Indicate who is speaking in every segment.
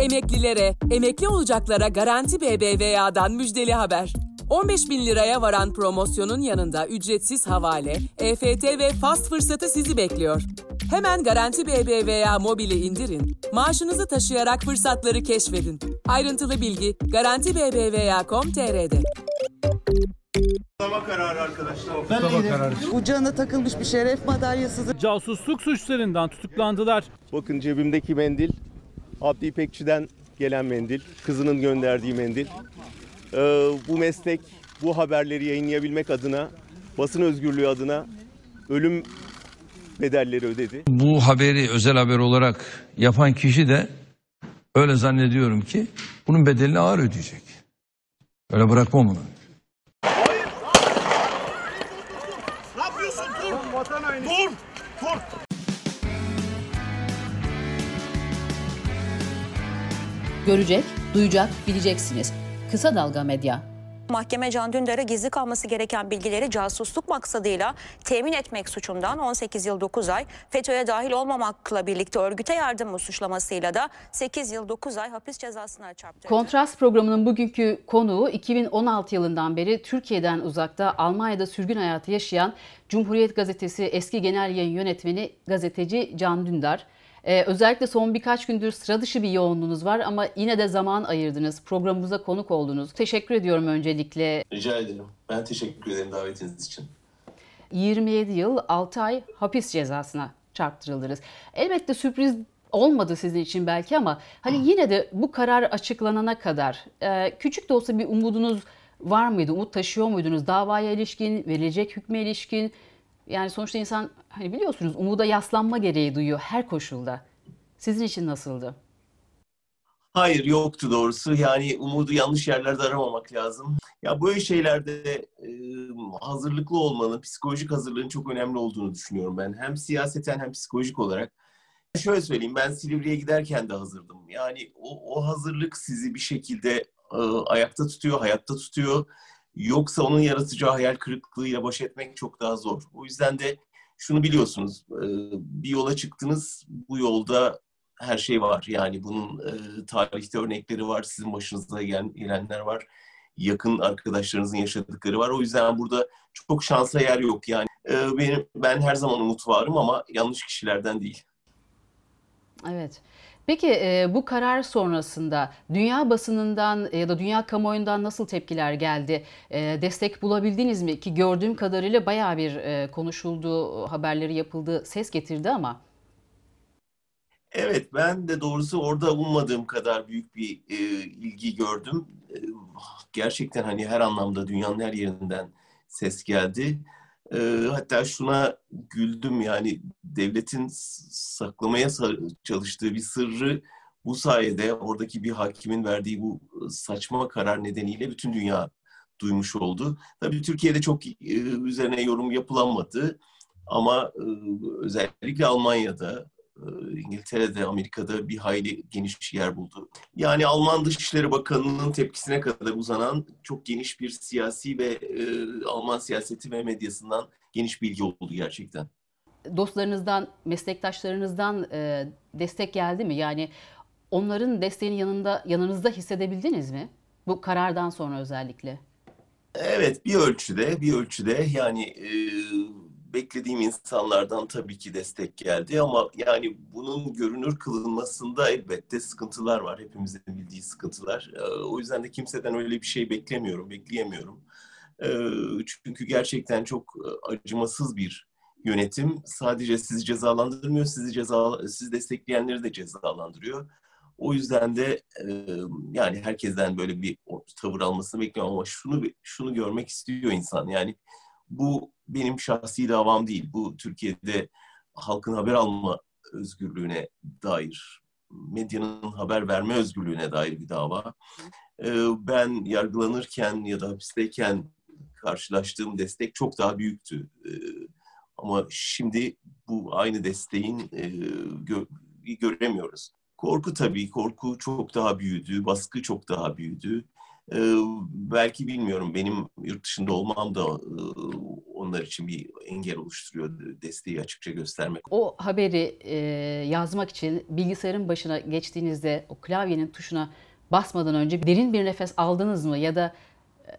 Speaker 1: Emeklilere, emekli olacaklara Garanti BBVA'dan müjdeli haber. 15 bin liraya varan promosyonun yanında ücretsiz havale, EFT ve fast fırsatı sizi bekliyor. Hemen Garanti BBVA mobili indirin, maaşınızı taşıyarak fırsatları keşfedin. Ayrıntılı bilgi garantibbva.com.tr'de.
Speaker 2: Tutuklama kararı arkadaşlar.
Speaker 3: Tutuklama kararı.
Speaker 4: Ucağına takılmış bir şeref madalyası.
Speaker 3: Casusluk suçlarından tutuklandılar.
Speaker 2: Bakın cebimdeki mendil Abdi İpekçi'den gelen mendil. Kızının gönderdiği mendil. Ee, bu meslek bu haberleri yayınlayabilmek adına basın özgürlüğü adına ölüm bedelleri ödedi.
Speaker 5: Bu haberi özel haber olarak yapan kişi de öyle zannediyorum ki bunun bedelini ağır ödeyecek. Öyle bırakmam onu.
Speaker 2: Ne yapıyorsun? Dur. Dur. Dur.
Speaker 6: Görecek, duyacak, bileceksiniz. Kısa Dalga Medya.
Speaker 7: Mahkeme Can Dündar'a gizli kalması gereken bilgileri casusluk maksadıyla temin etmek suçundan 18 yıl 9 ay, FETÖ'ye dahil olmamakla birlikte örgüte yardım suçlamasıyla da 8 yıl 9 ay hapis cezasına çarptırdı.
Speaker 6: Kontrast programının bugünkü konuğu 2016 yılından beri Türkiye'den uzakta Almanya'da sürgün hayatı yaşayan Cumhuriyet Gazetesi eski genel yayın yönetmeni gazeteci Can Dündar. Ee, özellikle son birkaç gündür sıra dışı bir yoğunluğunuz var ama yine de zaman ayırdınız. Programımıza konuk oldunuz. Teşekkür ediyorum öncelikle.
Speaker 8: Rica ederim. Ben teşekkür ederim davetiniz için.
Speaker 6: 27 yıl 6 ay hapis cezasına çarptırıldınız. Elbette sürpriz olmadı sizin için belki ama hani yine de bu karar açıklanana kadar e, küçük de olsa bir umudunuz var mıydı? Umut taşıyor muydunuz? Davaya ilişkin, verilecek hükme ilişkin? Yani sonuçta insan hani biliyorsunuz umuda yaslanma gereği duyuyor her koşulda. Sizin için nasıldı?
Speaker 8: Hayır yoktu doğrusu. Yani umudu yanlış yerlerde aramamak lazım. Ya böyle şeylerde e, hazırlıklı olmanın, psikolojik hazırlığın çok önemli olduğunu düşünüyorum ben. Hem siyaseten hem psikolojik olarak. Şöyle söyleyeyim ben Silivri'ye giderken de hazırdım. Yani o, o hazırlık sizi bir şekilde e, ayakta tutuyor, hayatta tutuyor. Yoksa onun yaratacağı hayal kırıklığıyla baş etmek çok daha zor. O yüzden de şunu biliyorsunuz, e, bir yola çıktınız, bu yolda her şey var. Yani bunun e, tarihte örnekleri var, sizin başınıza gelen, gelenler var, yakın arkadaşlarınızın yaşadıkları var. O yüzden burada çok şansa yer yok. Yani e, benim ben her zaman umut varım ama yanlış kişilerden değil.
Speaker 6: Evet. Peki e, bu karar sonrasında dünya basınından ya da dünya kamuoyundan nasıl tepkiler geldi? E, destek bulabildiniz mi? Ki gördüğüm kadarıyla bayağı bir e, konuşuldu, haberleri yapıldı, ses getirdi ama.
Speaker 8: Evet, ben de doğrusu orada ummadığım kadar büyük bir e, ilgi gördüm. E, gerçekten hani her anlamda dünyanın her yerinden ses geldi. E, hatta şuna güldüm yani devletin saklamaya çalıştığı bir sırrı bu sayede oradaki bir hakimin verdiği bu saçma karar nedeniyle bütün dünya duymuş oldu. Tabii Türkiye'de çok e, üzerine yorum yapılamadı ama e, özellikle Almanya'da İngiltere'de, Amerika'da bir hayli geniş yer buldu. Yani Alman Dışişleri Bakanı'nın tepkisine kadar uzanan çok geniş bir siyasi ve e, Alman siyaseti ve medyasından geniş bilgi oldu gerçekten.
Speaker 6: Dostlarınızdan, meslektaşlarınızdan e, destek geldi mi? Yani onların desteğini yanında yanınızda hissedebildiniz mi? Bu karardan sonra özellikle.
Speaker 8: Evet, bir ölçüde, bir ölçüde yani e, beklediğim insanlardan tabii ki destek geldi ama yani bunun görünür kılınmasında elbette sıkıntılar var. Hepimizin bildiği sıkıntılar. O yüzden de kimseden öyle bir şey beklemiyorum, bekleyemiyorum. Çünkü gerçekten çok acımasız bir yönetim. Sadece sizi cezalandırmıyor, sizi ceza sizi destekleyenleri de cezalandırıyor. O yüzden de yani herkesten böyle bir tavır almasını bekliyorum ama şunu şunu görmek istiyor insan. Yani bu benim şahsi davam değil. Bu Türkiye'de halkın haber alma özgürlüğüne dair, medyanın haber verme özgürlüğüne dair bir dava. Ee, ben yargılanırken ya da hapisteyken karşılaştığım destek çok daha büyüktü. Ee, ama şimdi bu aynı desteğin e, gö göremiyoruz. Korku tabii, korku çok daha büyüdü, baskı çok daha büyüdü. Ee, belki bilmiyorum benim yurt dışında olmam da e, onlar için bir engel oluşturuyor desteği açıkça göstermek.
Speaker 6: O haberi e, yazmak için bilgisayarın başına geçtiğinizde o klavyenin tuşuna basmadan önce derin bir nefes aldınız mı ya da e,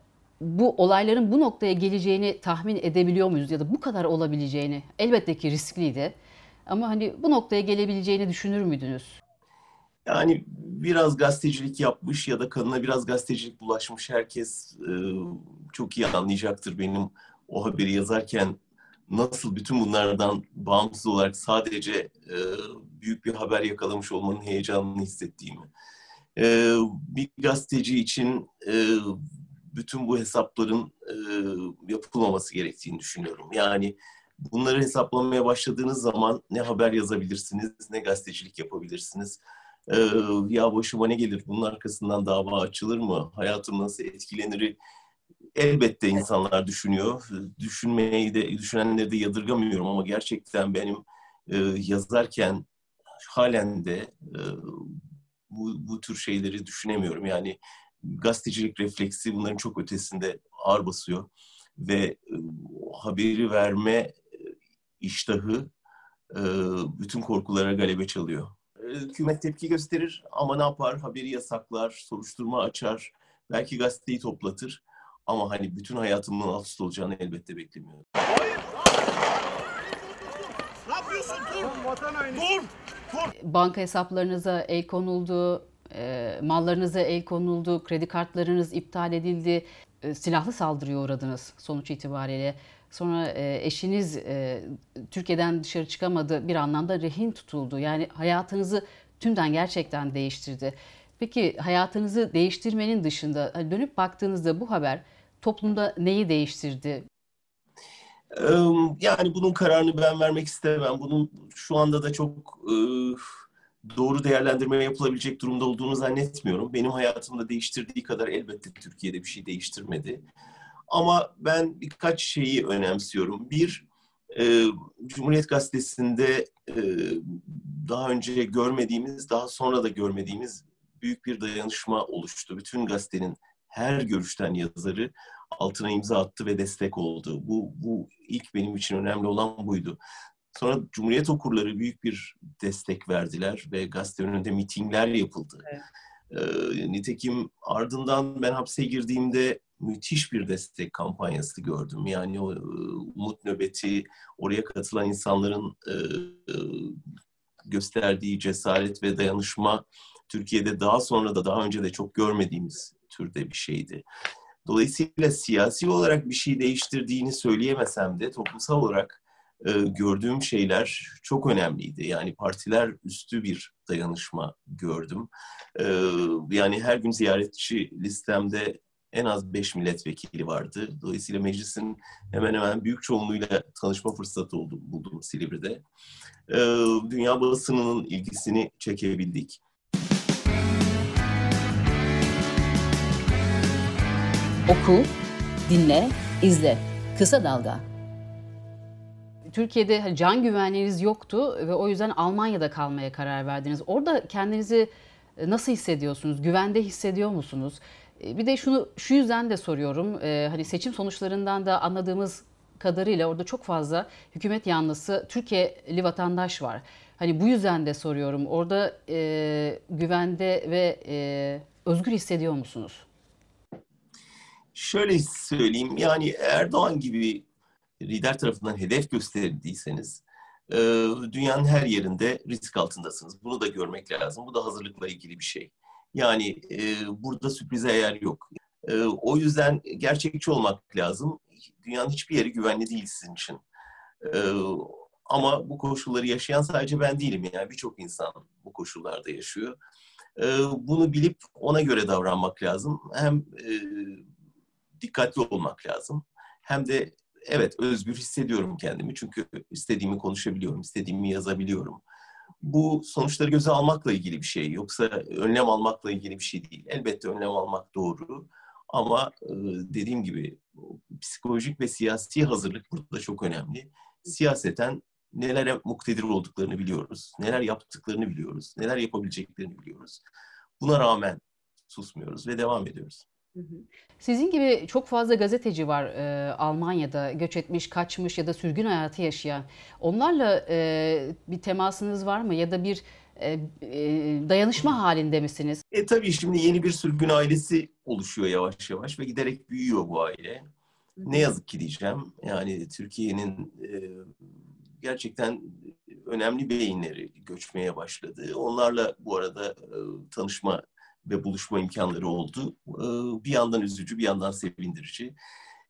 Speaker 6: bu olayların bu noktaya geleceğini tahmin edebiliyor muyuz ya da bu kadar olabileceğini elbette ki riskliydi ama hani bu noktaya gelebileceğini düşünür müydünüz?
Speaker 8: Yani biraz gazetecilik yapmış ya da kanına biraz gazetecilik bulaşmış herkes e, çok iyi anlayacaktır benim o haberi yazarken nasıl bütün bunlardan bağımsız olarak sadece e, büyük bir haber yakalamış olmanın heyecanını hissettiğimi. E, bir gazeteci için e, bütün bu hesapların e, yapılmaması gerektiğini düşünüyorum. Yani bunları hesaplamaya başladığınız zaman ne haber yazabilirsiniz, ne gazetecilik yapabilirsiniz. Ee, ya başıma ne gelir, bunun arkasından dava açılır mı, hayatım nasıl etkilenir? Elbette insanlar düşünüyor. Düşünmeyi de, düşünenleri de yadırgamıyorum ama gerçekten benim e, yazarken halen de e, bu, bu tür şeyleri düşünemiyorum. Yani gazetecilik refleksi bunların çok ötesinde ağır basıyor ve e, haberi verme iştahı e, bütün korkulara galebe çalıyor. Hükümet tepki gösterir ama ne yapar? Haberi yasaklar, soruşturma açar, belki gazeteyi toplatır. Ama hani bütün hayatımın alt üst olacağını elbette beklemiyorum.
Speaker 6: Ne yapıyorsun? Dur! Vatan Dur! Dur! Banka hesaplarınıza el konuldu, e, mallarınıza el konuldu, kredi kartlarınız iptal edildi, e, silahlı saldırıya uğradınız sonuç itibariyle. Sonra e, eşiniz e, Türkiye'den dışarı çıkamadı, bir anlamda rehin tutuldu. Yani hayatınızı tümden gerçekten değiştirdi. Peki hayatınızı değiştirmenin dışında hani dönüp baktığınızda bu haber toplumda neyi değiştirdi?
Speaker 8: Yani bunun kararını ben vermek istemem. Bunun şu anda da çok doğru değerlendirme yapılabilecek durumda olduğunu zannetmiyorum. Benim hayatımda değiştirdiği kadar elbette Türkiye'de bir şey değiştirmedi. Ama ben birkaç şeyi önemsiyorum. Bir, e, Cumhuriyet Gazetesi'nde e, daha önce görmediğimiz, daha sonra da görmediğimiz büyük bir dayanışma oluştu. Bütün gazetenin her görüşten yazarı altına imza attı ve destek oldu. Bu, bu ilk benim için önemli olan buydu. Sonra Cumhuriyet okurları büyük bir destek verdiler ve gazete önünde mitingler yapıldı. Evet. Ee, nitekim ardından ben hapse girdiğimde müthiş bir destek kampanyası gördüm. Yani o umut nöbeti, oraya katılan insanların gösterdiği cesaret ve dayanışma Türkiye'de daha sonra da daha önce de çok görmediğimiz türde bir şeydi. Dolayısıyla siyasi olarak bir şey değiştirdiğini söyleyemesem de toplumsal olarak e, gördüğüm şeyler çok önemliydi. Yani partiler üstü bir dayanışma gördüm. E, yani her gün ziyaretçi listemde en az 5 milletvekili vardı. Dolayısıyla meclisin hemen hemen büyük çoğunluğuyla tanışma fırsatı oldu, buldum Silivri'de. Ee, dünya basınının ilgisini çekebildik.
Speaker 6: Oku, dinle, izle. Kısa Dalga. Türkiye'de can güvenliğiniz yoktu ve o yüzden Almanya'da kalmaya karar verdiniz. Orada kendinizi nasıl hissediyorsunuz? Güvende hissediyor musunuz? E, bir de şunu şu yüzden de soruyorum. Ee, hani seçim sonuçlarından da anladığımız kadarıyla orada çok fazla hükümet yanlısı Türkiye'li vatandaş var. Hani bu yüzden de soruyorum. Orada e, güvende ve e, özgür hissediyor musunuz?
Speaker 8: Şöyle söyleyeyim. Yani Erdoğan gibi lider tarafından hedef gösterildiyseniz e, dünyanın her yerinde risk altındasınız. Bunu da görmek lazım. Bu da hazırlıkla ilgili bir şey. Yani e, burada sürprize yer yok. E, o yüzden gerçekçi olmak lazım. Dünyanın hiçbir yeri güvenli değil sizin için. E, ama bu koşulları yaşayan sadece ben değilim. Yani birçok insan bu koşullarda yaşıyor. E, bunu bilip ona göre davranmak lazım. Hem e, dikkatli olmak lazım. Hem de evet özgür hissediyorum kendimi. Çünkü istediğimi konuşabiliyorum, istediğimi yazabiliyorum bu sonuçları göze almakla ilgili bir şey. Yoksa önlem almakla ilgili bir şey değil. Elbette önlem almak doğru. Ama e, dediğim gibi psikolojik ve siyasi hazırlık burada çok önemli. Siyaseten nelere muktedir olduklarını biliyoruz. Neler yaptıklarını biliyoruz. Neler yapabileceklerini biliyoruz. Buna rağmen susmuyoruz ve devam ediyoruz.
Speaker 6: Sizin gibi çok fazla gazeteci var e, Almanya'da göç etmiş, kaçmış ya da sürgün hayatı yaşayan. Onlarla e, bir temasınız var mı ya da bir e, dayanışma halinde misiniz?
Speaker 8: E tabii şimdi yeni bir sürgün ailesi oluşuyor yavaş yavaş ve giderek büyüyor bu aile. Ne yazık ki diyeceğim. Yani Türkiye'nin e, gerçekten önemli beyinleri göçmeye başladı. Onlarla bu arada e, tanışma ve buluşma imkanları oldu. E, bir yandan üzücü, bir yandan sevindirici.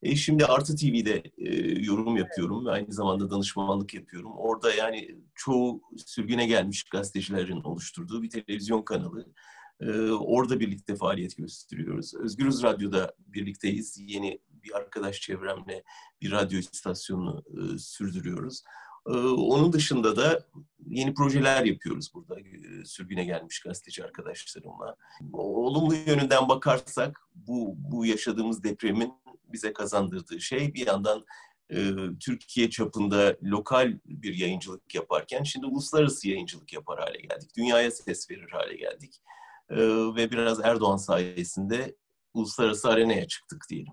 Speaker 8: E, şimdi Artı TV'de e, yorum yapıyorum ve aynı zamanda danışmanlık yapıyorum. Orada yani çoğu sürgüne gelmiş gazetecilerin oluşturduğu bir televizyon kanalı. E, orada birlikte faaliyet gösteriyoruz. Özgürüz Radyo'da birlikteyiz. Yeni bir arkadaş çevremle bir radyo istasyonunu e, sürdürüyoruz. E, onun dışında da yeni projeler yapıyoruz burada e, sürgüne gelmiş gazeteci arkadaşlarımla. Olumlu yönünden bakarsak bu, bu yaşadığımız depremin bize kazandırdığı şey bir yandan e, Türkiye çapında lokal bir yayıncılık yaparken şimdi uluslararası yayıncılık yapar hale geldik. Dünyaya ses verir hale geldik. E, ve biraz Erdoğan sayesinde uluslararası arenaya çıktık diyelim.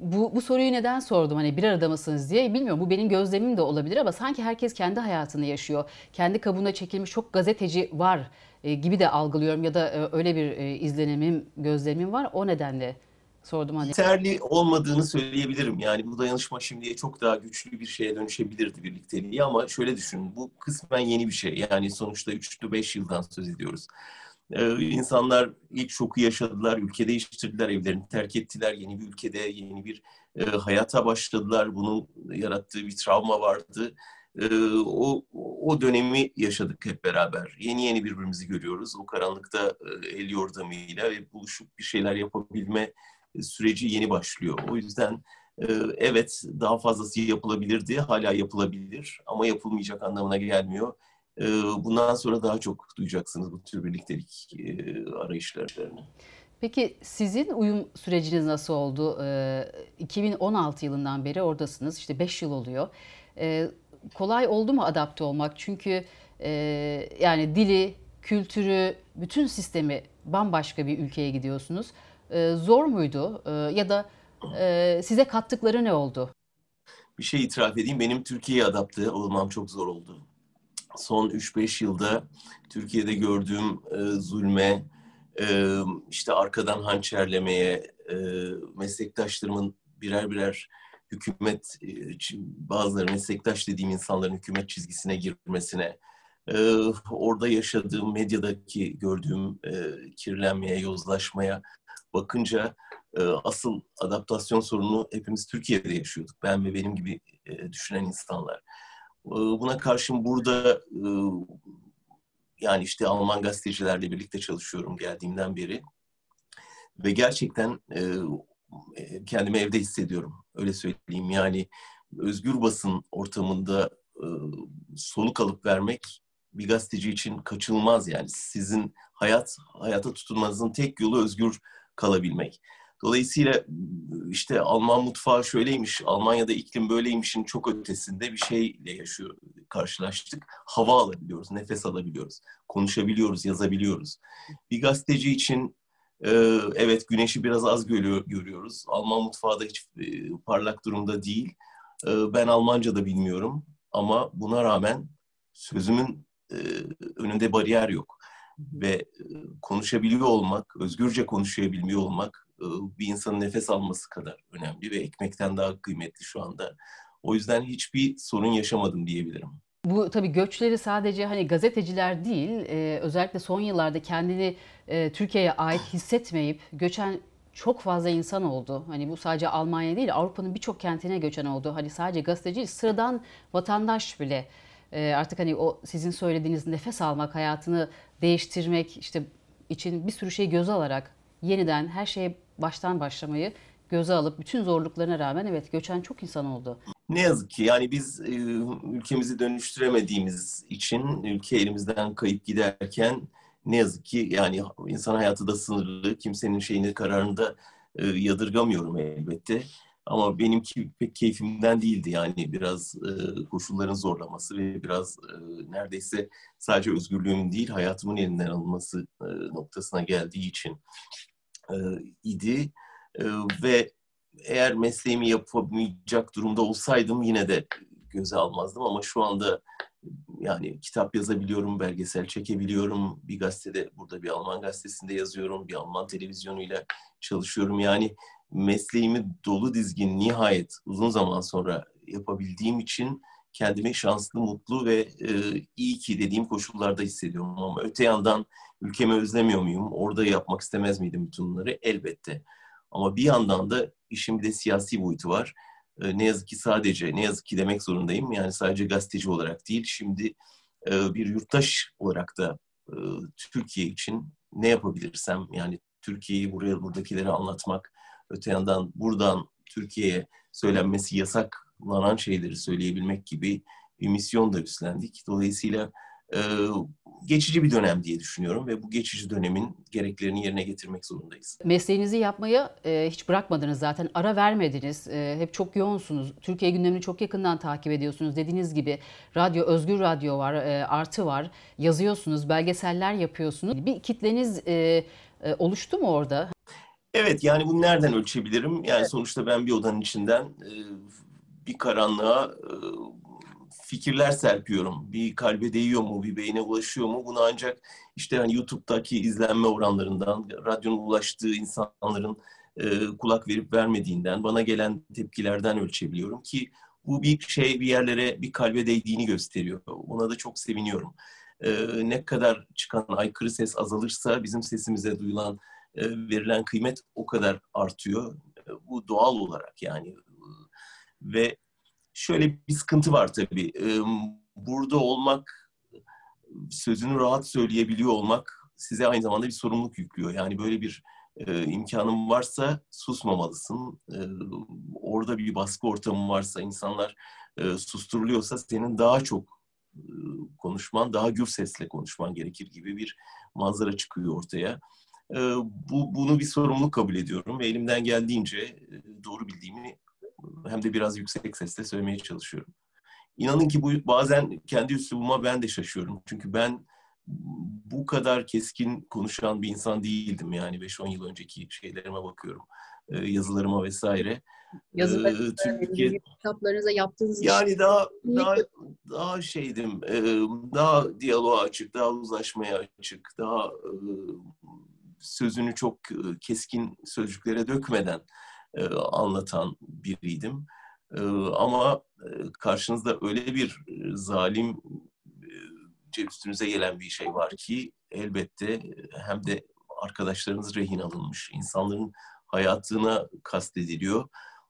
Speaker 6: Bu, bu soruyu neden sordum hani bir arada mısınız diye bilmiyorum bu benim gözlemim de olabilir ama sanki herkes kendi hayatını yaşıyor. Kendi kabuğuna çekilmiş çok gazeteci var e, gibi de algılıyorum ya da e, öyle bir e, izlenimim gözlemim var o nedenle sordum hani.
Speaker 8: Yeterli olmadığını söyleyebilirim. Yani bu dayanışma şimdiye çok daha güçlü bir şeye dönüşebilirdi birlikteliği ama şöyle düşünün bu kısmen yeni bir şey. Yani sonuçta 3-5 yıldan söz ediyoruz. Ee, insanlar ilk şoku yaşadılar, ülke değiştirdiler, evlerini terk ettiler, yeni bir ülkede yeni bir e, hayata başladılar. Bunun yarattığı bir travma vardı. E, o, o dönemi yaşadık hep beraber. Yeni yeni birbirimizi görüyoruz. O karanlıkta e, el yordamıyla ve buluşup bir şeyler yapabilme süreci yeni başlıyor. O yüzden e, evet daha fazlası yapılabilirdi, hala yapılabilir ama yapılmayacak anlamına gelmiyor. E, bundan sonra daha çok duyacaksınız bu tür birliktelik e, arayışlarını.
Speaker 6: Peki sizin uyum süreciniz nasıl oldu? 2016 yılından beri oradasınız. İşte 5 yıl oluyor. Kolay oldu mu adapte olmak? Çünkü yani dili, kültürü, bütün sistemi bambaşka bir ülkeye gidiyorsunuz. Zor muydu? Ya da size kattıkları ne oldu?
Speaker 8: Bir şey itiraf edeyim. Benim Türkiye'ye adapte olmam çok zor oldu son 3-5 yılda Türkiye'de gördüğüm e, zulme, e, işte arkadan hançerlemeye, e, meslektaşlarımın birer birer hükümet, e, bazıları meslektaş dediğim insanların hükümet çizgisine girmesine, e, orada yaşadığım, medyadaki gördüğüm e, kirlenmeye, yozlaşmaya bakınca e, asıl adaptasyon sorunu hepimiz Türkiye'de yaşıyorduk. Ben ve benim gibi e, düşünen insanlar. Ee, buna karşın burada e, yani işte Alman gazetecilerle birlikte çalışıyorum geldiğimden beri. Ve gerçekten e, e, kendimi evde hissediyorum. Öyle söyleyeyim. Yani özgür basın ortamında soluk alıp vermek bir gazeteci için kaçınılmaz yani. Sizin hayat hayata tutunmanızın tek yolu özgür kalabilmek. Dolayısıyla işte Alman mutfağı şöyleymiş, Almanya'da iklim böyleymişin çok ötesinde bir şeyle yaşıyor, karşılaştık. Hava alabiliyoruz, nefes alabiliyoruz, konuşabiliyoruz, yazabiliyoruz. Bir gazeteci için e, evet güneşi biraz az görüyor, görüyoruz. Alman mutfağı da hiç e, parlak durumda değil. E, ben Almanca da bilmiyorum ama buna rağmen sözümün önünde bariyer yok. Ve konuşabiliyor olmak, özgürce konuşabilmiyor olmak bir insanın nefes alması kadar önemli ve ekmekten daha kıymetli şu anda. O yüzden hiçbir sorun yaşamadım diyebilirim.
Speaker 6: Bu tabii göçleri sadece hani gazeteciler değil, e, özellikle son yıllarda kendini e, Türkiye'ye ait hissetmeyip göçen çok fazla insan oldu. Hani bu sadece Almanya değil, Avrupa'nın birçok kentine göçen oldu. Hani sadece gazeteci sıradan vatandaş bile e, artık hani o sizin söylediğiniz nefes almak, hayatını değiştirmek işte için bir sürü şey göze alarak yeniden her şeye baştan başlamayı göze alıp bütün zorluklarına rağmen evet göçen çok insan oldu.
Speaker 8: Ne yazık ki yani biz e, ülkemizi dönüştüremediğimiz için ülke elimizden kayıp giderken ne yazık ki yani insan hayatı da sınırlı. Kimsenin şeyini kararını da e, yadırgamıyorum elbette. Ama benimki pek keyfimden değildi yani biraz e, koşulların zorlaması ve biraz e, neredeyse sadece özgürlüğümün değil hayatımın elinden alınması e, noktasına geldiği için e, idi e, ve eğer mesleğimi yapamayacak durumda olsaydım yine de göze almazdım ama şu anda yani kitap yazabiliyorum, belgesel çekebiliyorum. Bir gazetede, burada bir Alman gazetesinde yazıyorum. Bir Alman televizyonuyla çalışıyorum. Yani mesleğimi dolu dizgin nihayet uzun zaman sonra yapabildiğim için kendimi şanslı, mutlu ve e, iyi ki dediğim koşullarda hissediyorum. Ama öte yandan ülkemi özlemiyor muyum? Orada yapmak istemez miydim bütün bunları? Elbette. Ama bir yandan da işin bir de siyasi boyutu var. E, ne yazık ki sadece, ne yazık ki demek zorundayım. Yani sadece gazeteci olarak değil, şimdi e, bir yurttaş olarak da e, Türkiye için ne yapabilirsem, yani Türkiye'yi buraya buradakilere anlatmak, öte yandan buradan Türkiye'ye söylenmesi yasaklanan şeyleri söyleyebilmek gibi bir misyon da üstlendik. Dolayısıyla e, geçici bir dönem diye düşünüyorum ve bu geçici dönemin gereklerini yerine getirmek zorundayız.
Speaker 6: Mesleğinizi yapmaya e, hiç bırakmadınız zaten, ara vermediniz. E, hep çok yoğunsunuz. Türkiye gündemini çok yakından takip ediyorsunuz. Dediğiniz gibi radyo, özgür radyo var, e, artı var. Yazıyorsunuz, belgeseller yapıyorsunuz. Bir kitleniz e, e, oluştu mu orada?
Speaker 8: Evet yani bunu nereden ölçebilirim? Yani sonuçta ben bir odanın içinden e, bir karanlığa fikirler serpiyorum. Bir kalbe değiyor mu, bir beyne ulaşıyor mu? Bunu ancak işte hani YouTube'daki izlenme oranlarından, radyonun ulaştığı insanların kulak verip vermediğinden, bana gelen tepkilerden ölçebiliyorum ki bu bir şey bir yerlere, bir kalbe değdiğini gösteriyor. Ona da çok seviniyorum. Ne kadar çıkan aykırı ses azalırsa bizim sesimize duyulan, verilen kıymet o kadar artıyor. Bu doğal olarak yani. Ve şöyle bir sıkıntı var tabii. Burada olmak, sözünü rahat söyleyebiliyor olmak size aynı zamanda bir sorumluluk yüklüyor. Yani böyle bir e, imkanın varsa susmamalısın. E, orada bir baskı ortamı varsa, insanlar e, susturuluyorsa senin daha çok e, konuşman, daha gür sesle konuşman gerekir gibi bir manzara çıkıyor ortaya. E, bu Bunu bir sorumluluk kabul ediyorum ve elimden geldiğince e, doğru bildiğimi hem de biraz yüksek sesle söylemeye çalışıyorum. İnanın ki bu bazen kendi üslubuma ben de şaşıyorum. Çünkü ben bu kadar keskin konuşan bir insan değildim yani 5-10 yıl önceki şeylerime bakıyorum. E, yazılarıma vesaire.
Speaker 6: Yazılarınıza, ee, Türkiye, kitaplarınıza yaptığınız
Speaker 8: Yani daha daha daha şeydim, e, daha diyaloğa açık, daha uzlaşmaya açık, daha e, sözünü çok keskin sözcüklere dökmeden e, anlatan biriydim. E, ama e, karşınızda öyle bir zalim e, üstünüze gelen bir şey var ki elbette hem de arkadaşlarınız rehin alınmış, insanların hayatına kastediliyor.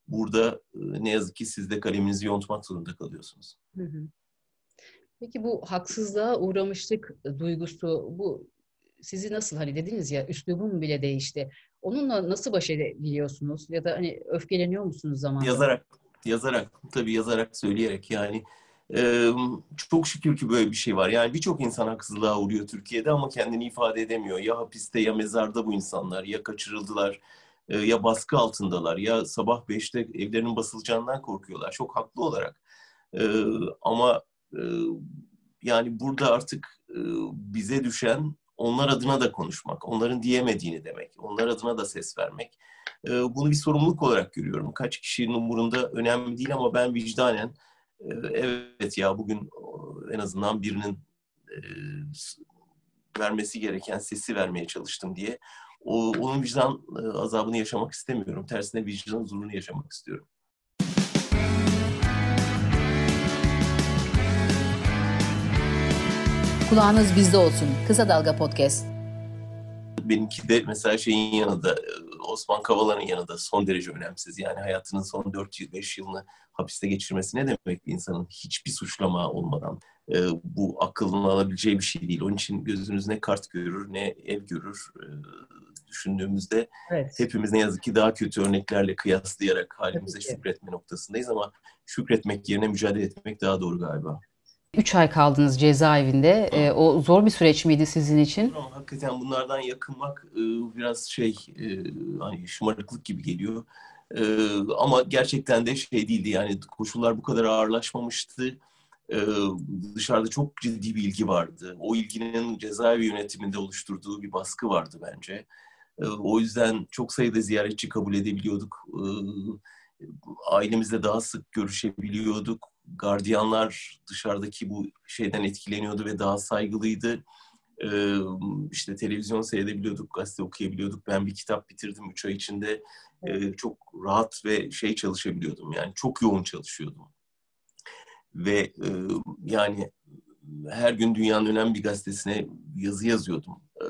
Speaker 8: Burada ne yazık ki siz de kaleminizi yontmak zorunda kalıyorsunuz.
Speaker 6: Peki bu haksızlığa uğramışlık duygusu, bu sizi nasıl hani dediniz ya üslubum bile değişti. Onunla nasıl baş edebiliyorsunuz? Ya da hani öfkeleniyor musunuz zaman?
Speaker 8: Yazarak, yazarak, tabii yazarak, söyleyerek yani. Ee, çok şükür ki böyle bir şey var. Yani birçok insan haksızlığa uğruyor Türkiye'de ama kendini ifade edemiyor. Ya hapiste ya mezarda bu insanlar, ya kaçırıldılar, ya baskı altındalar, ya sabah beşte evlerinin basılacağından korkuyorlar. Çok haklı olarak. Ee, ama e, yani burada artık e, bize düşen onlar adına da konuşmak, onların diyemediğini demek, onlar adına da ses vermek. E, bunu bir sorumluluk olarak görüyorum. Kaç kişinin umurunda önemli değil ama ben vicdanen e, evet ya bugün en azından birinin e, vermesi gereken sesi vermeye çalıştım diye o, onun vicdan e, azabını yaşamak istemiyorum. Tersine vicdan huzurunu yaşamak istiyorum.
Speaker 6: Kulağınız bizde olsun. Kısa Dalga Podcast.
Speaker 8: Benimki de mesela şeyin yanında, Osman Kavala'nın yanında son derece önemsiz. Yani hayatının son 4-5 yılını hapiste geçirmesi ne demek bir insanın hiçbir suçlama olmadan e, bu akılına alabileceği bir şey değil. Onun için gözünüz ne kart görür ne ev görür e, düşündüğümüzde evet. hepimiz ne yazık ki daha kötü örneklerle kıyaslayarak halimize şükretme noktasındayız ama şükretmek yerine mücadele etmek daha doğru galiba.
Speaker 6: 3 ay kaldınız cezaevinde. E, o zor bir süreç miydi sizin için?
Speaker 8: Hakikaten bunlardan yakınmak e, biraz şey e, hani şımarıklık gibi geliyor. E, ama gerçekten de şey değildi yani koşullar bu kadar ağırlaşmamıştı. E, dışarıda çok ciddi bir ilgi vardı. O ilginin cezaevi yönetiminde oluşturduğu bir baskı vardı bence. E, o yüzden çok sayıda ziyaretçi kabul edebiliyorduk. E, ailemizle daha sık görüşebiliyorduk. Gardiyanlar dışarıdaki bu şeyden etkileniyordu ve daha saygılıydı. E, işte televizyon seyredebiliyorduk, gazete okuyabiliyorduk. Ben bir kitap bitirdim üç ay içinde. E, çok rahat ve şey çalışabiliyordum. Yani çok yoğun çalışıyordum. Ve e, yani her gün dünyanın önemli bir gazetesine yazı yazıyordum. E,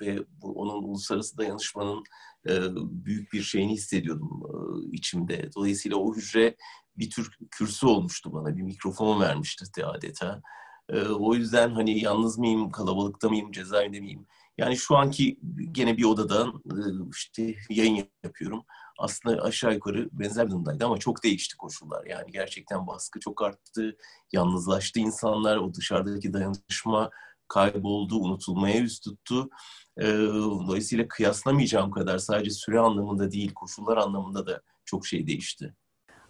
Speaker 8: ve bu, onun uluslararası dayanışmanın e, büyük bir şeyini hissediyordum e, içimde. Dolayısıyla o hücre bir tür kürsü olmuştu bana. Bir mikrofon vermişti adeta. E, o yüzden hani yalnız mıyım, kalabalıkta mıyım, cezaevinde miyim? Yani şu anki gene bir odadan e, işte yayın yapıyorum aslında aşağı yukarı benzer durumdaydı ama çok değişti koşullar. Yani gerçekten baskı çok arttı, yalnızlaştı insanlar, o dışarıdaki dayanışma kayboldu, unutulmaya yüz tuttu. Ee, dolayısıyla kıyaslamayacağım kadar sadece süre anlamında değil, koşullar anlamında da çok şey değişti.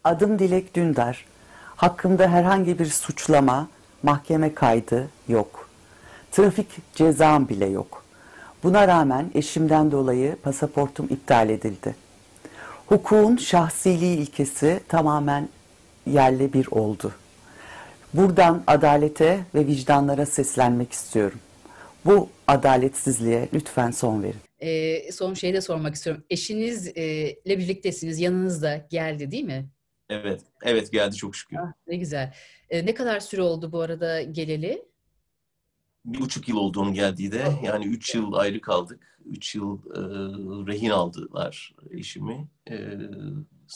Speaker 4: Adım Dilek Dündar. Hakkımda herhangi bir suçlama, mahkeme kaydı yok. Trafik cezam bile yok. Buna rağmen eşimden dolayı pasaportum iptal edildi hukukun şahsiliği ilkesi tamamen yerle bir oldu. Buradan adalete ve vicdanlara seslenmek istiyorum. Bu adaletsizliğe lütfen son verin.
Speaker 6: E, son şeyi de sormak istiyorum. Eşinizle birliktesiniz, yanınızda geldi değil mi?
Speaker 8: Evet, evet geldi çok şükür.
Speaker 6: Ah, ne güzel. E, ne kadar süre oldu bu arada geleli?
Speaker 8: Bir buçuk yıl oldu onun geldiği de. Yani üç yıl ayrı kaldık. 3 yıl e, rehin aldılar eşimi. E,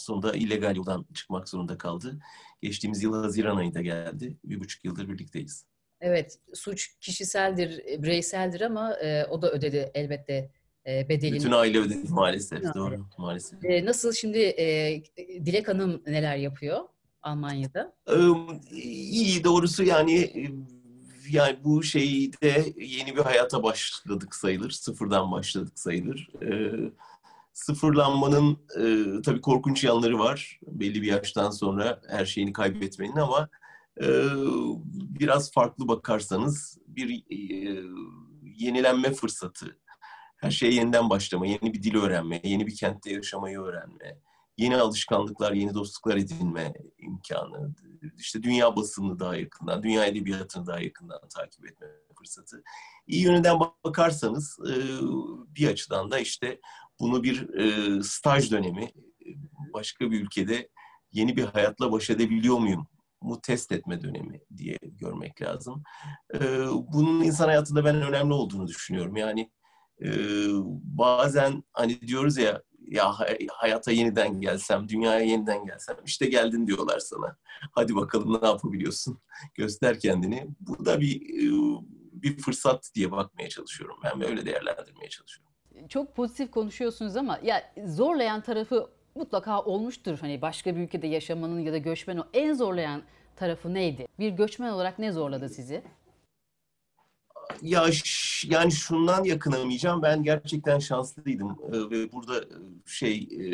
Speaker 8: sonunda illegal yoldan çıkmak zorunda kaldı. Geçtiğimiz yıl Haziran ayında geldi. Bir buçuk yıldır birlikteyiz.
Speaker 6: Evet, suç kişiseldir, bireyseldir ama e, o da ödedi elbette e, bedelini.
Speaker 8: Bütün aile ödedi maalesef, ha, doğru evet. maalesef.
Speaker 6: E, nasıl şimdi e, Dilek Hanım neler yapıyor Almanya'da?
Speaker 8: E, iyi doğrusu yani yani bu şeyde yeni bir hayata başladık sayılır. Sıfırdan başladık sayılır. E, sıfırlanmanın e, tabii korkunç yanları var. Belli bir yaştan sonra her şeyini kaybetmenin ama e, biraz farklı bakarsanız bir e, yenilenme fırsatı. Her şeye yeniden başlama, yeni bir dil öğrenme, yeni bir kentte yaşamayı öğrenme, yeni alışkanlıklar, yeni dostluklar edinme imkanı, işte dünya basını daha yakından, dünya edebiyatını daha yakından takip etme fırsatı. İyi yönünden bakarsanız bir açıdan da işte bunu bir e, staj dönemi, başka bir ülkede yeni bir hayatla baş edebiliyor muyum mu test etme dönemi diye görmek lazım. E, bunun insan hayatında ben önemli olduğunu düşünüyorum. Yani bazen hani diyoruz ya ya hayata yeniden gelsem, dünyaya yeniden gelsem. işte geldin diyorlar sana. Hadi bakalım ne yapabiliyorsun? Göster kendini. Bu da bir bir fırsat diye bakmaya çalışıyorum. Ben böyle değerlendirmeye çalışıyorum.
Speaker 6: Çok pozitif konuşuyorsunuz ama ya zorlayan tarafı mutlaka olmuştur. Hani başka bir ülkede yaşamanın ya da göçmen o en zorlayan tarafı neydi? Bir göçmen olarak ne zorladı sizi?
Speaker 8: Ya yani şundan yakınamayacağım. Ben gerçekten şanslıydım ee, ve burada e, şey e,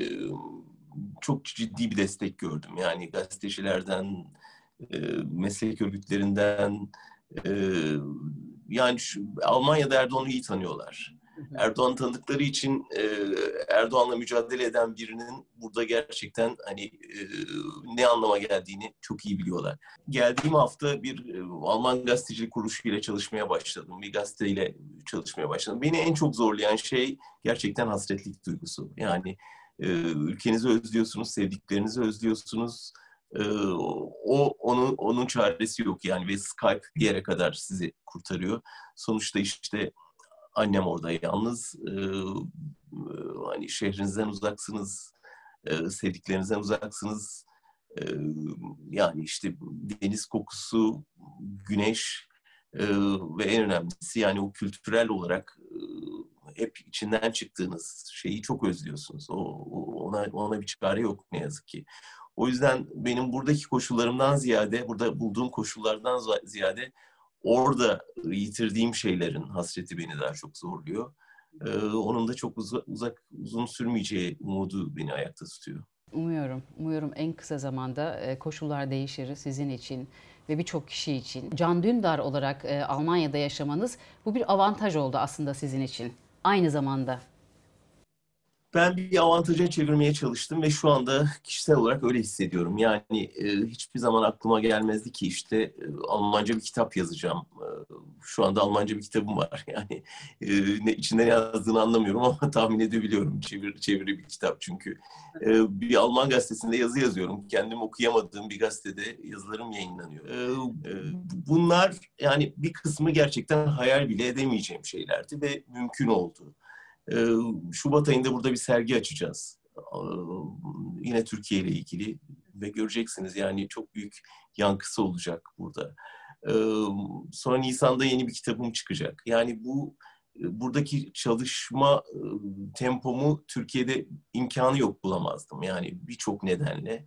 Speaker 8: çok ciddi bir destek gördüm. Yani gazetecilerden, e, meslek örgütlerinden, yani şu, Almanya'da Erdoğan'ı iyi tanıyorlar. Erdoğan tanıdıkları için e, Erdoğan'la mücadele eden birinin burada gerçekten hani e, ne anlama geldiğini çok iyi biliyorlar. Geldiğim hafta bir e, Alman gazetecilik kuruluşuyla çalışmaya başladım. Bir gazeteyle çalışmaya başladım. Beni en çok zorlayan şey gerçekten hasretlik duygusu. Yani e, ülkenizi özlüyorsunuz, sevdiklerinizi özlüyorsunuz. Ee, o onun onun çaresi yok yani ve Skype bir yere kadar sizi kurtarıyor. Sonuçta işte Annem orada yalnız. E, hani şehrinizden uzaksınız, e, sevdiklerinizden uzaksınız. E, yani işte deniz kokusu, güneş e, ve en önemlisi yani o kültürel olarak e, hep içinden çıktığınız şeyi çok özlüyorsunuz. O, ona ona bir çare yok ne yazık ki. O yüzden benim buradaki koşullarımdan ziyade, burada bulduğum koşullardan ziyade orada yitirdiğim şeylerin hasreti beni daha çok zorluyor. Ee, onun da çok uzak, uzak uzun sürmeyeceği umudu beni ayakta tutuyor.
Speaker 6: Umuyorum, umuyorum en kısa zamanda e, koşullar değişir sizin için ve birçok kişi için. Can Dündar olarak e, Almanya'da yaşamanız bu bir avantaj oldu aslında sizin için. Aynı zamanda.
Speaker 8: Ben bir avantaja çevirmeye çalıştım ve şu anda kişisel olarak öyle hissediyorum. Yani e, hiçbir zaman aklıma gelmezdi ki işte e, Almanca bir kitap yazacağım. E, şu anda Almanca bir kitabım var. Yani e, ne içinde yazdığını anlamıyorum ama tahmin edebiliyorum. Çevir, çeviri bir kitap çünkü. E, bir Alman gazetesinde yazı yazıyorum. Kendim okuyamadığım bir gazetede yazılarım yayınlanıyor. E, e, bunlar yani bir kısmı gerçekten hayal bile edemeyeceğim şeylerdi ve mümkün oldu. Ee, Şubat ayında burada bir sergi açacağız. Ee, yine Türkiye ile ilgili ve göreceksiniz yani çok büyük yankısı olacak burada. Ee, sonra Nisan'da yeni bir kitabım çıkacak. Yani bu buradaki çalışma e, tempomu Türkiye'de imkanı yok bulamazdım. Yani birçok nedenle.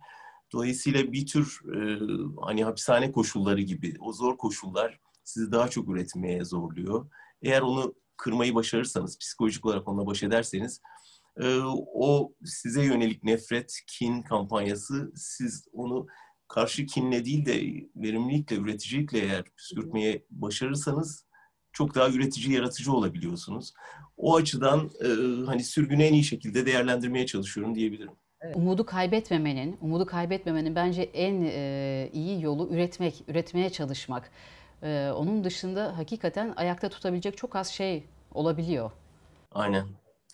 Speaker 8: Dolayısıyla bir tür e, hani hapishane koşulları gibi o zor koşullar sizi daha çok üretmeye zorluyor. Eğer onu kırmayı başarırsanız, psikolojik olarak onunla baş ederseniz e, o size yönelik nefret, kin kampanyası siz onu karşı kinle değil de verimlilikle, üreticilikle eğer püskürtmeye başarırsanız çok daha üretici, yaratıcı olabiliyorsunuz. O açıdan e, hani sürgünü en iyi şekilde değerlendirmeye çalışıyorum diyebilirim.
Speaker 6: Umudu kaybetmemenin, umudu kaybetmemenin bence en e, iyi yolu üretmek, üretmeye çalışmak. Ee, onun dışında hakikaten ayakta tutabilecek çok az şey olabiliyor.
Speaker 8: Aynen.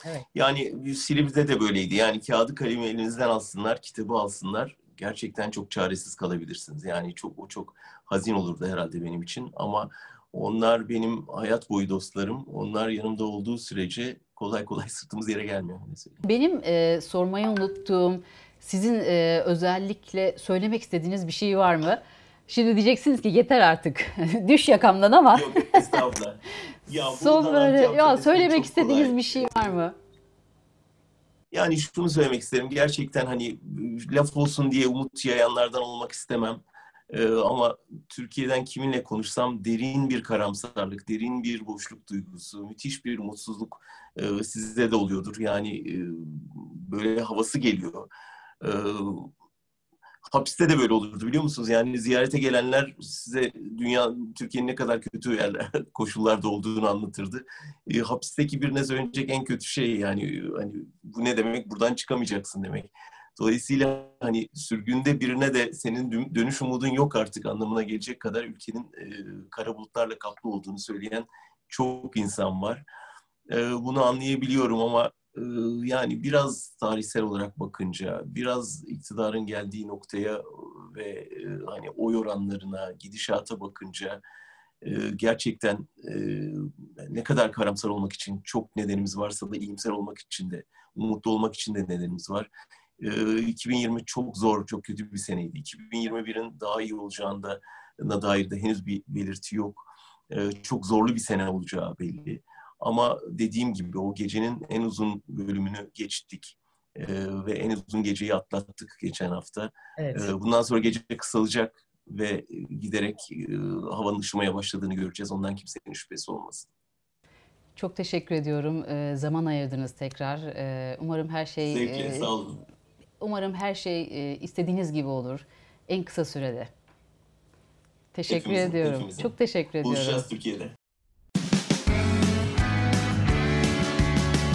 Speaker 6: Evet.
Speaker 8: Yani Silivri'de de böyleydi. Yani kağıdı kalemi elinizden alsınlar, kitabı alsınlar. Gerçekten çok çaresiz kalabilirsiniz. Yani çok o çok hazin olurdu herhalde benim için. Ama onlar benim hayat boyu dostlarım. Onlar yanımda olduğu sürece kolay kolay sırtımız yere gelmiyor. Mesela.
Speaker 6: Benim e, sormayı unuttuğum, sizin e, özellikle söylemek istediğiniz bir şey var mı? Şimdi diyeceksiniz ki yeter artık. Düş yakamdan ama.
Speaker 8: Yok estağfurullah.
Speaker 6: Ya, Son böyle ya söylemek istediğiniz kolay. bir şey var mı?
Speaker 8: Yani şunu söylemek isterim. Gerçekten hani laf olsun diye umut yayanlardan olmak istemem. Ee, ama Türkiye'den kiminle konuşsam derin bir karamsarlık, derin bir boşluk duygusu, müthiş bir mutsuzluk e, sizde de oluyordur. Yani e, böyle havası geliyor. E, hapiste de böyle olurdu biliyor musunuz? Yani ziyarete gelenler size dünya, Türkiye'nin ne kadar kötü yerler, koşullarda olduğunu anlatırdı. E, hapisteki birine söyleyecek en kötü şey yani hani bu ne demek? Buradan çıkamayacaksın demek. Dolayısıyla hani sürgünde birine de senin dönüş umudun yok artık anlamına gelecek kadar ülkenin e, kara bulutlarla kaplı olduğunu söyleyen çok insan var. E, bunu anlayabiliyorum ama yani biraz tarihsel olarak bakınca, biraz iktidarın geldiği noktaya ve hani oy oranlarına, gidişata bakınca gerçekten ne kadar karamsar olmak için çok nedenimiz varsa da iyimser olmak için de, umutlu olmak için de nedenimiz var. 2020 çok zor, çok kötü bir seneydi. 2021'in daha iyi olacağında dair de henüz bir belirti yok. Çok zorlu bir sene olacağı belli. Ama dediğim gibi o gecenin en uzun bölümünü geçtik. Ee, ve en uzun geceyi atlattık geçen hafta. Evet. Ee, bundan sonra gece kısalacak ve giderek e, havanın ışımaya başladığını göreceğiz. Ondan kimsenin şüphesi olmasın.
Speaker 6: Çok teşekkür ediyorum. Ee, zaman ayırdınız tekrar. Ee, umarım her şey...
Speaker 8: Zevkle, e, sağ olun.
Speaker 6: Umarım her şey e, istediğiniz gibi olur. En kısa sürede. Teşekkür hepimizin, ediyorum. Hepimizin. Çok teşekkür ediyorum.
Speaker 8: Buluşacağız Türkiye'de.